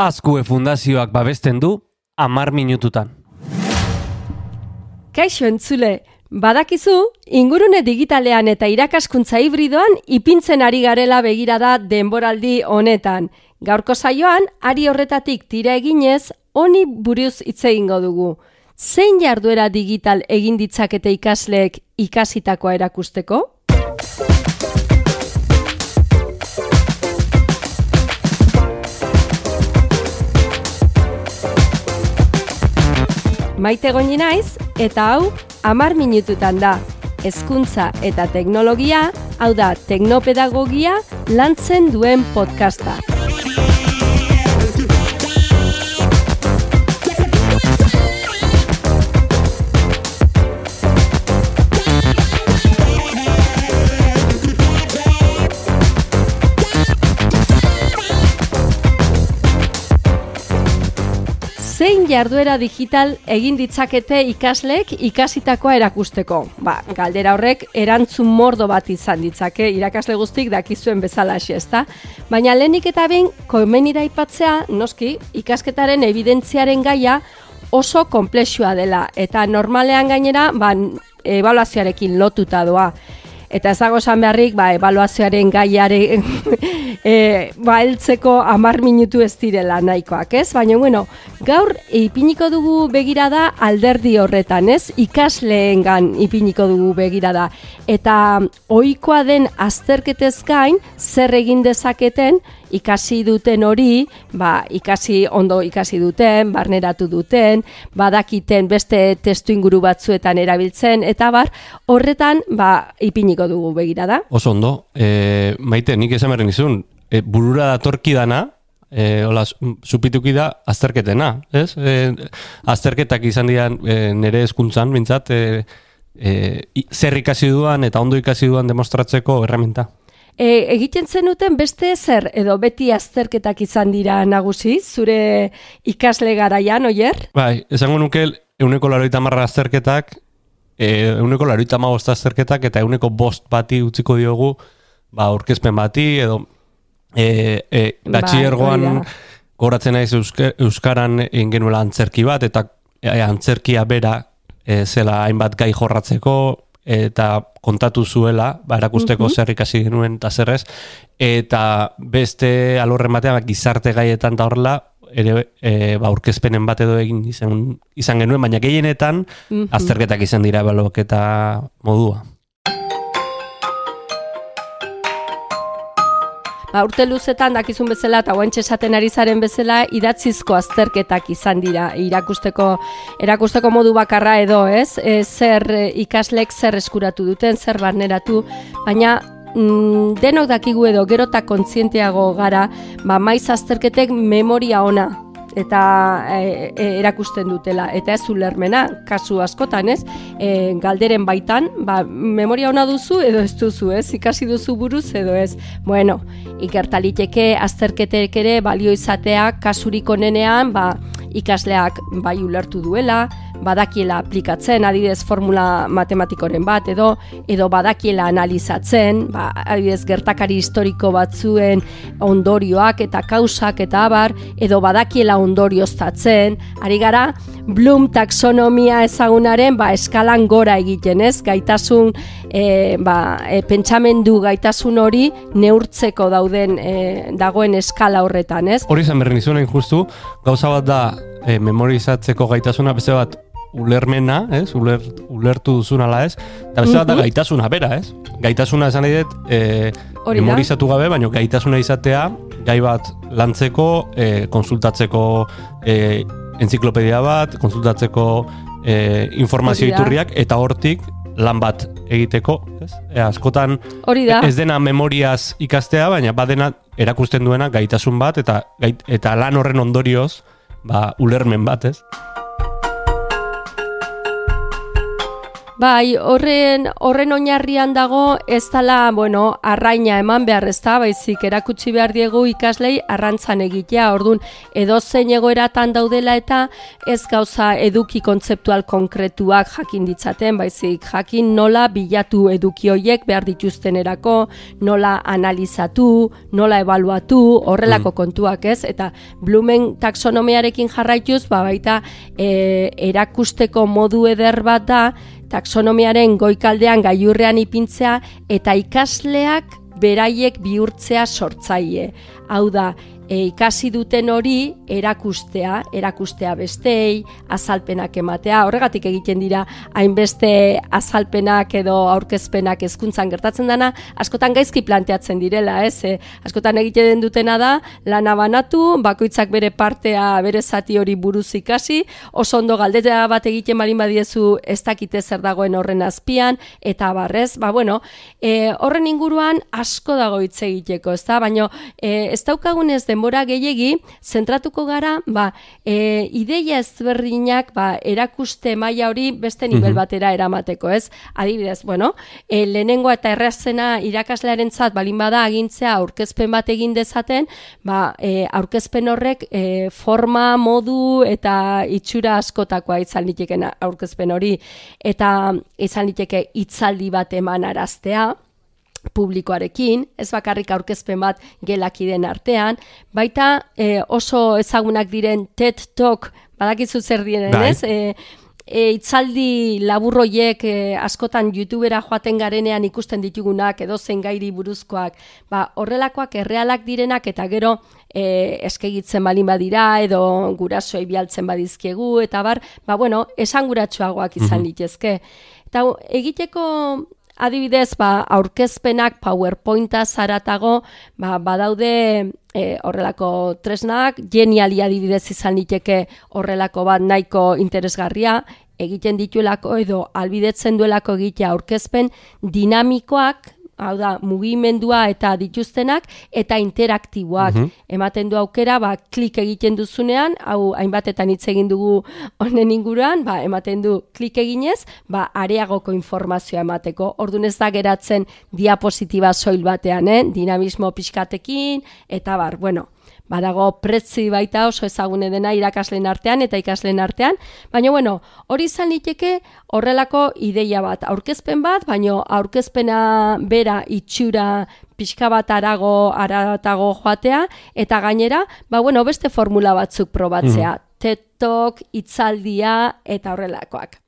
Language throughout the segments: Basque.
Azkue Fundazioak babesten du amar minututan. Kaixo entzule, badakizu, ingurune digitalean eta irakaskuntza hibridoan ipintzen ari garela begirada denboraldi honetan. Gaurko saioan, ari horretatik tira eginez, honi buruz hitz egingo dugu. Zein jarduera digital egin ditzakete ikasleek ikasitakoa erakusteko? Maite goini naiz eta hau hamar minututan da. Hezkuntza eta teknologia, hau da teknopedagogia lantzen duen podcasta. Jarduera digital egin ditzakete ikasleek ikasitakoa erakusteko? Ba, galdera horrek erantzun mordo bat izan ditzake irakasle guztik dakizuen bezala hasi, ezta? Baina lehenik eta behin komeni da ipatzea, noski, ikasketaren evidentziaren gaia oso komplexua dela eta normalean gainera, ba, evaluazioarekin lotuta doa. Eta ez dago esan beharrik, ba, evaluazioaren gaiare e, ba, eltzeko amar minutu ez direla nahikoak, ez? Baina, bueno, gaur ipiniko dugu begirada alderdi horretan, ez? Ikasleengan ipiniko dugu begirada. Eta ohikoa den azterketez gain, zer egin dezaketen, ikasi duten hori, ba, ikasi ondo ikasi duten, barneratu duten, badakiten beste testu inguru batzuetan erabiltzen, eta bar, horretan, ba, ipiniko dugu begira da. Oso ondo, e, maite, nik esan berren izun, e, burura datorki dana, e, hola, supituki da azterketena, ez? E, azterketak izan dian e, nire eskuntzan, bintzat, e, e, zer ikasi duan eta ondo ikasi duan demostratzeko herramienta. E, egiten zenuten beste zer edo beti azterketak izan dira nagusi, zure ikasle garaian, oier? Bai, esango nuke euneko laroita marra azterketak, e, euneko laroita magosta azterketak eta euneko bost bati utziko diogu, ba, orkezpen bati edo e, e, datxiergoan bai, goratzen naiz Euskaran ingenuela antzerki bat eta e, antzerkia bera e, zela hainbat gai jorratzeko, eta kontatu zuela, ba, erakusteko mm zer ikasi genuen eta zerrez, eta beste alorren batean ba, gizarte gaietan da horrela, ere e, ba, urkezpenen bat edo egin izan, izan genuen, baina gehienetan mm azterketak izan dira baloketa modua. Ba, urte luzetan dakizun bezala eta guantxe esaten ari zaren bezala idatzizko azterketak izan dira irakusteko erakusteko modu bakarra edo, ez? E, zer e, ikaslek zer eskuratu duten, zer barneratu, baina mm, denok dakigu edo gerota kontzienteago gara, ba, maiz azterketek memoria ona eta e, e, erakusten dutela eta ez ulermena kasu askotan, ez? E, galderen baitan, ba, memoria ona duzu edo ez duzu, ez? Ikasi duzu buruz edo ez. Bueno, ikertaliteke azterketek ere balio izatea kasurik onenean, ba, ikasleak bai ulertu duela, badakiela aplikatzen, adibidez formula matematikoren bat, edo edo badakiela analizatzen, ba, adibidez gertakari historiko batzuen ondorioak eta kausak eta abar, edo badakiela ondorioztatzen, ari gara, Bloom taxonomia ezagunaren ba, eskalan gora egiten ez, gaitasun, e, ba, e, pentsamendu gaitasun hori neurtzeko dauden e, dagoen eskala horretan ez. Hori zen berren izunen justu, gauza bat da e, memorizatzeko gaitasuna beste bat ulermena, ez? Uler, ulertu duzun ala ez? Eta beste bat da gaitasuna bera, ez? Gaitasuna esan nahi dut, e, memorizatu gabe, baina gaitasuna izatea, gai bat lantzeko, e, konsultatzeko e, enziklopedia bat, konsultatzeko e, informazio iturriak, eta hortik lan bat egiteko, ez? E, askotan Hori da. ez dena memoriaz ikastea, baina badena erakusten duena gaitasun bat, eta, eta lan horren ondorioz, ba, ulermen bat, ez? Bai, horren, horren oinarrian dago ez dala, bueno, arraina eman behar ez da, baizik erakutsi behar diegu ikaslei arrantzan egitea, ordun edo zein egoeratan daudela eta ez gauza eduki kontzeptual konkretuak jakin ditzaten, baizik jakin nola bilatu eduki hoiek behar dituztenerako, nola analizatu, nola ebaluatu, horrelako mm. kontuak ez, eta Blumen taxonomiarekin jarraituz, ba, baita e, erakusteko modu eder bat da, taxonomiaren goikaldean gaiurrean ipintzea eta ikasleak beraiek bihurtzea sortzaile. Hau da, e, ikasi duten hori erakustea, erakustea bestei, azalpenak ematea, horregatik egiten dira hainbeste azalpenak edo aurkezpenak hezkuntzan gertatzen dana, askotan gaizki planteatzen direla, ez? E, askotan egiten dutena da, lana banatu, bakoitzak bere partea, bere zati hori buruz ikasi, oso ondo galdeta bat egiten balin badiezu ez dakite zer dagoen horren azpian, eta barrez, ba bueno, e, horren inguruan asko dago hitz egiteko, ez da? Baina e, ez daukagun ez denbora gehiegi, zentratuko gara, ba, e, ideia ezberdinak, ba, erakuste maila hori beste nivel batera eramateko, ez? Adibidez, bueno, e, lehenengo eta errazena irakaslearen zat, balin bada agintzea aurkezpen bat egin dezaten, ba, e, aurkezpen horrek e, forma, modu eta itxura askotakoa izan litekena aurkezpen hori, eta izan liteke hitzaldi bat eman araztea, publikoarekin, ez bakarrik aurkezpen bat gelakiden artean, baita e, oso ezagunak diren TED Talk, badakizu zer diren, bai. ez? E, e, itzaldi laburroiek e, askotan youtubera joaten garenean ikusten ditugunak edo zen gairi buruzkoak, ba, horrelakoak errealak direnak eta gero e, eskegitzen balin badira edo gurasoei bialtzen badizkiegu eta bar, ba bueno, esanguratsuagoak izan mm litezke. Eta egiteko adibidez, ba, aurkezpenak PowerPointa zaratago, ba, badaude e, horrelako tresnak, geniali adibidez izan liteke horrelako bat nahiko interesgarria, egiten dituelako edo albidetzen duelako egitea aurkezpen dinamikoak hau da, mugimendua eta dituztenak, eta interaktiboak. Mhm. Ematen du aukera, ba, klik egiten duzunean, hau hainbatetan hitz egin dugu honen inguruan, ba, ematen du klik eginez, ba, areagoko informazioa emateko. Orduan ez da geratzen diapositiba soil batean, eh? dinamismo pixkatekin, eta bar, bueno, badago pretzi baita oso ezagune dena irakasleen artean eta ikasleen artean, baina bueno, hori izan liteke horrelako ideia bat, aurkezpen bat, baina aurkezpena bera itxura pixka bat arago, aratago joatea, eta gainera, ba bueno, beste formula batzuk probatzea, mm. tetok, itzaldia eta horrelakoak.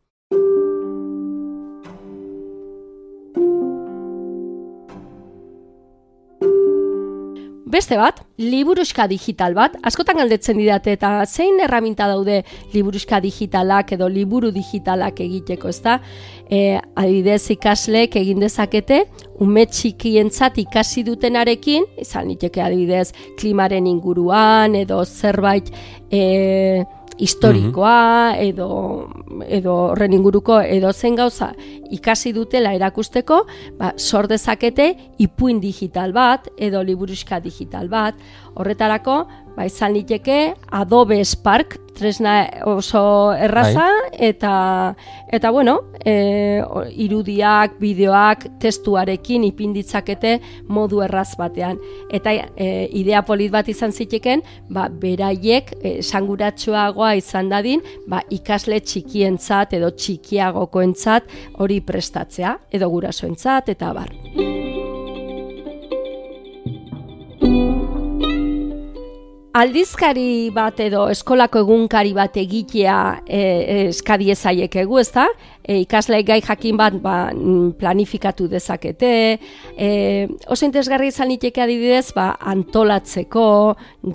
Beste bat, liburuska digital bat, askotan galdetzen didate eta zein erraminta daude liburuska digitalak edo liburu digitalak egiteko, ezta? E, adidez ikaslek egin dezakete, ume txikientzat ikasi dutenarekin, izan niteke adibidez klimaren inguruan edo zerbait e, historikoa edo edo horren inguruko edo zen gauza ikasi dutela erakusteko, ba, sor dezakete ipuin digital bat edo liburuska digital bat. Horretarako, ba, izan liteke Adobe Spark tresna oso erraza bai. eta eta bueno, e, irudiak, bideoak, testuarekin ipinditzakete modu erraz batean. Eta e, idea polit bat izan ziteken, ba, beraiek e, sanguratsuagoa izan dadin, ba, ikasle txikientzat edo txikiagokoentzat hori prestatzea edo gurasoentzat eta bar. Aldizkari bat edo eskolako egunkari bat egitea e, e, eskadie zaiek egu, ez da? E, ikasle gai jakin bat ba, mm, planifikatu dezakete, e, oso interesgarri izan liteke adibidez, ba, antolatzeko,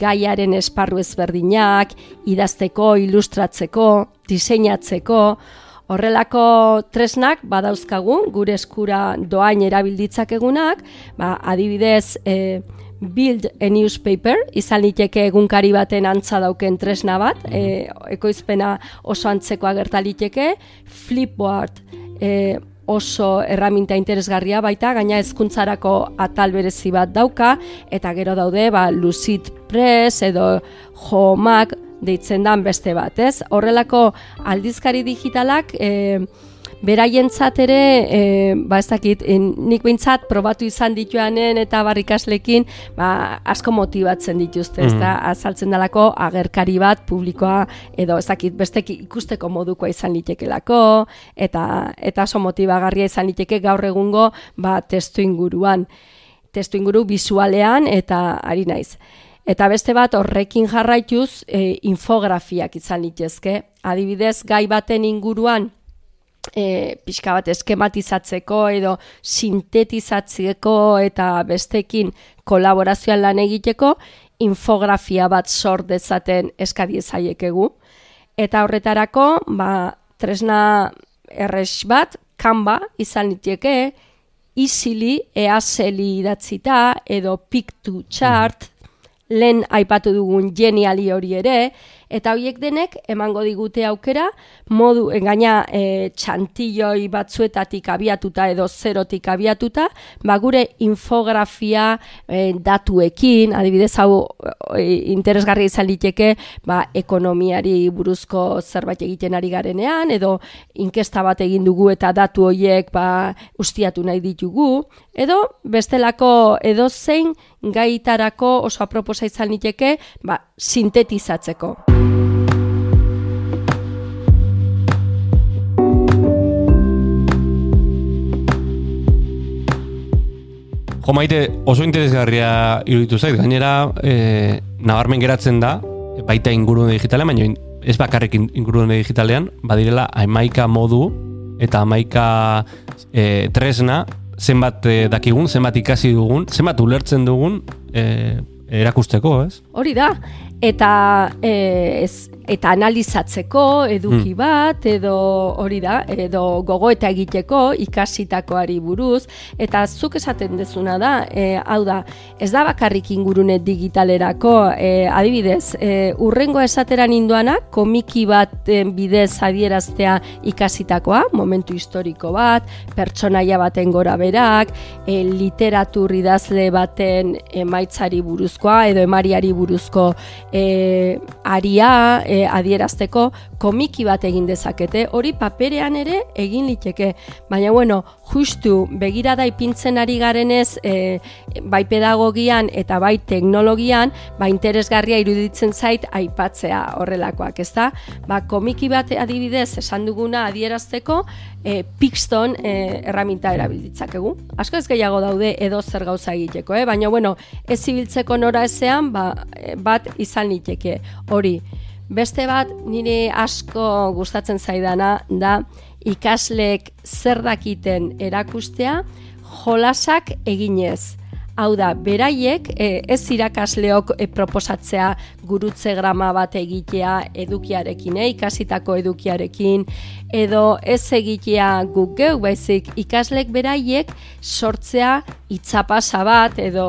gaiaren esparru ezberdinak, idazteko, ilustratzeko, diseinatzeko, Horrelako tresnak badauzkagun, gure eskura doain erabilditzak egunak, ba, adibidez, e, build a newspaper, izan liteke egunkari baten antza dauken tresna bat, e, ekoizpena oso antzekoa gertaliteke, flipboard e, oso erraminta interesgarria baita, gaina hezkuntzarako atal berezi bat dauka, eta gero daude, ba, Lucid Press edo Homak deitzen dan beste bat, ez? Horrelako aldizkari digitalak, e, beraientzat ere, e, ba ez dakit, nik behintzat probatu izan dituanen eta barrikaslekin, ba, asko motibatzen dituzte, ez da, mm. azaltzen dalako agerkari bat publikoa, edo ez dakit, bestek ikusteko modukoa izan litekelako, eta eta oso motibagarria izan liteke gaur egungo ba, testu inguruan testu inguru bizualean eta ari naiz. Eta beste bat horrekin jarraituz e, infografiak izan litezke. Adibidez, gai baten inguruan e, pixka bat eskematizatzeko edo sintetizatzeko eta bestekin kolaborazioan lan egiteko infografia bat sort dezaten eskadi ezaiekegu. Eta horretarako, ba, tresna erres bat, kanba izan liteke, izili, eazeli idatzita, edo pictu chart, lehen aipatu dugun geniali hori ere, eta horiek denek emango digute aukera modu engaina eh, e, txantilloi batzuetatik abiatuta edo zerotik abiatuta ba gure infografia e, datuekin adibidez hau e, interesgarri izan liteke ba ekonomiari buruzko zerbait egiten ari garenean edo inkesta bat egin dugu eta datu horiek ba ustiatu nahi ditugu edo bestelako edo zein gaitarako oso aproposa izan liteke ba sintetizatzeko. Jo maite oso interesgarria iruditu zait, gainera e, nabarmen geratzen da, baita ingurune digitalean, baina ez bakarrik ingurune digitalean, badirela amaika modu eta amaika e, tresna, zenbat e, dakigun, zenbat ikasi dugun, zenbat ulertzen dugun e, erakusteko, ez? Hori da, eta e, ez, eta analizatzeko eduki hmm. bat edo hori da edo gogo eta egiteko ikasitakoari buruz eta zuk esaten dezuna da e, hau da ez da bakarrik ingurune digitalerako e, adibidez e, urrengo esateran induana komiki bat bidez adieraztea ikasitakoa momentu historiko bat pertsonaia baten gora berak e, literatur idazle baten emaitzari buruzkoa edo emariari buruzko e, aria e, adierazteko komiki bat egin dezakete, hori paperean ere egin liteke. Baina bueno, justu begirada ipintzen ari garenez e, bai pedagogian eta bai teknologian, ba interesgarria iruditzen zait aipatzea horrelakoak, ezta? Ba komiki bat adibidez esan duguna adierazteko e, Pixton e, erraminta erabilditzakegu. Asko ez gehiago daude edo zer gauza egiteko, eh? baina bueno, ez zibiltzeko nora ezean, ba, bat izan liteke hori. Beste bat nire asko gustatzen zaidana da ikaslek zer dakiten erakustea jolasak eginez. Hau da, beraiek e, ez irakasleok e, proposatzea gurutze grama bat egitea edukiarekin, e, ikasitako edukiarekin, edo ez egitea guk geu, baizik ikaslek beraiek sortzea itzapasa bat, edo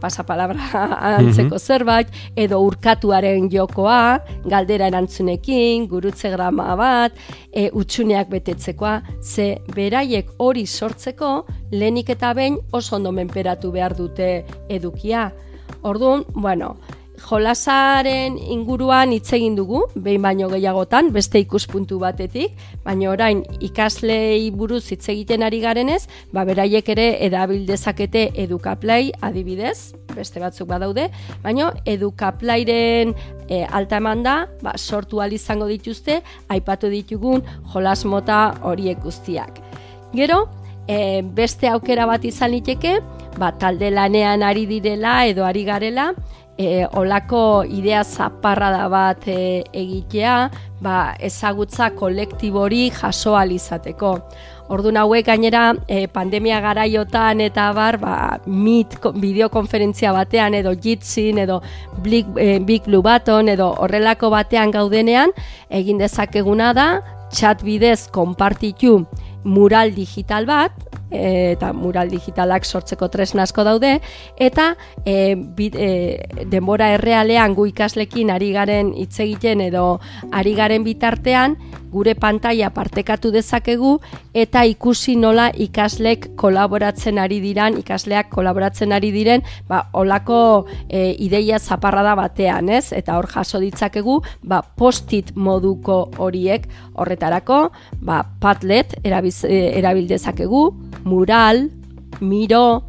pasapalabra antzeko mhm. zerbait, edo urkatuaren jokoa, galdera erantzunekin, gurutze grama bat, e, utxuneak betetzekoa, ze beraiek hori sortzeko, lehenik eta behin oso ondo menperatu behar dute edukia. Orduan, bueno, jolasaren inguruan hitz egin dugu, behin baino gehiagotan, beste ikuspuntu batetik, baina orain ikaslei buruz hitz egiten ari garenez, ba beraiek ere edabil dezakete edukaplay adibidez, beste batzuk badaude, baina edukaplayren e, alta eman da, ba, sortu izango dituzte, aipatu ditugun jolas mota horiek guztiak. Gero, e, beste aukera bat izan liteke, ba, talde lanean ari direla edo ari garela, e, olako idea zaparra da bat e, egitea, ba, ezagutza kolektibori jaso alizateko. Ordu hauek gainera e, pandemia garaiotan eta bar, ba, mit bideokonferentzia batean edo jitzin edo big, e, big blue button edo horrelako batean gaudenean, egin dezakeguna da, chat bidez konpartitu mural digital bat, eta mural digitalak sortzeko tresna asko daude eta e, bit, e, denbora errealean gu ikaslekin ari garen hitz egiten edo ari garen bitartean gure pantaila partekatu dezakegu eta ikusi nola ikaslek kolaboratzen ari diran, ikasleak kolaboratzen ari diren, ba, olako e, ideia zaparrada batean, ez? Eta hor jaso ditzakegu, ba, postit moduko horiek horretarako, ba, Padlet erabiz, e, erabildezakegu, mural, miro,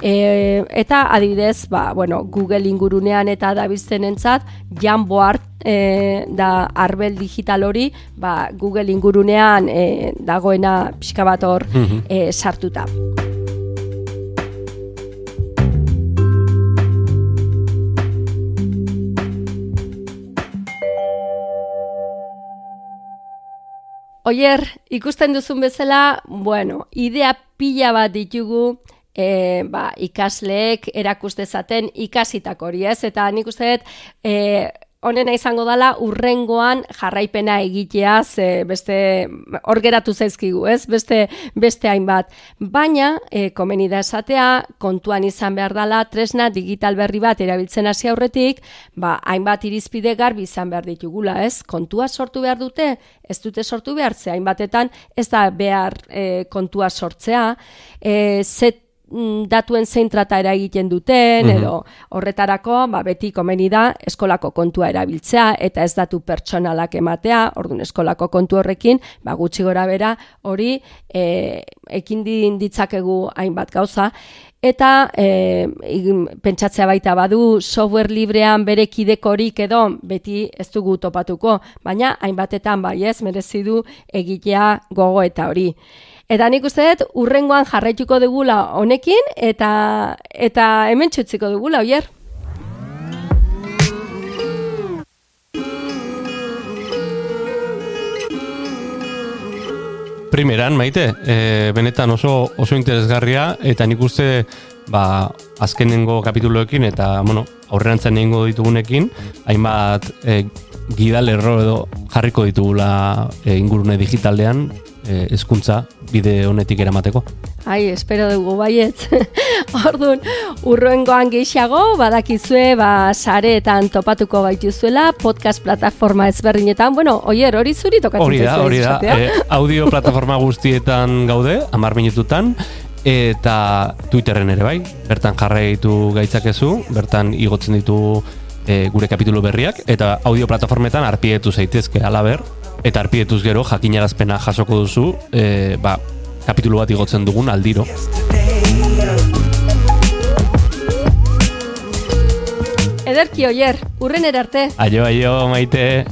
E, eta adibidez, ba, bueno, Google ingurunean eta dabizten entzat, Jamboard e, da arbel digital hori, ba, Google ingurunean e, dagoena pixka bat hor e, sartuta. Oier, ikusten duzun bezala, bueno, idea pila bat ditugu, e, ba, ikasleek erakustezaten ikasitak hori ez, eta nik uste dut, e, honena izango dala urrengoan jarraipena egitea ze beste hor geratu zaizkigu, ez? Beste beste hainbat. Baina e, komeni da esatea kontuan izan behar dala tresna digital berri bat erabiltzen hasi aurretik, ba hainbat irizpide garbi izan behar ditugula, ez? Kontua sortu behar dute, ez dute sortu behar ze hainbatetan ez da behar e, kontua sortzea, e, zet Mm, datuen zein trataera egiten duten, mhm. edo horretarako, ba, beti komeni da, eskolako kontua erabiltzea, eta ez datu pertsonalak ematea, orduan eskolako kontu horrekin, ba, gutxi gora bera, hori, e, ekin ditzakegu hainbat gauza, eta e, pentsatzea baita badu software librean bere kidekorik edo beti ez dugu topatuko, baina hainbatetan bai ez merezi du egitea gogo eta hori. Eta nik uste dut, urrengoan jarraituko dugula honekin, eta, eta hemen txutziko dugula, oier? Primeran, maite, e, benetan oso oso interesgarria, eta nik uste, ba, azkenengo kapituloekin, eta, bueno, aurrerantzen egingo ditugunekin, hainbat e, gidalerro edo jarriko ditugula e, ingurune digitalean, e, ezkuntza bide honetik eramateko. Ai, espero dugu baiet. Orduan, urroengoan gehiago, badakizue, ba, sareetan topatuko gaituzuela, podcast plataforma ezberdinetan, bueno, oier, hori zuri tokatzen Hori da, hori da, e, audio plataforma guztietan gaude, amar minututan, eta Twitterren ere bai, bertan jarraitu gaitzakezu, bertan igotzen ditu e, gure kapitulu berriak, eta audio plataformetan arpietu zaitezke, alaber, eta arpietuz gero jakinarazpena jasoko duzu e, ba, kapitulu bat igotzen dugun aldiro. Ederki oier, urren erarte Aio, aio, maite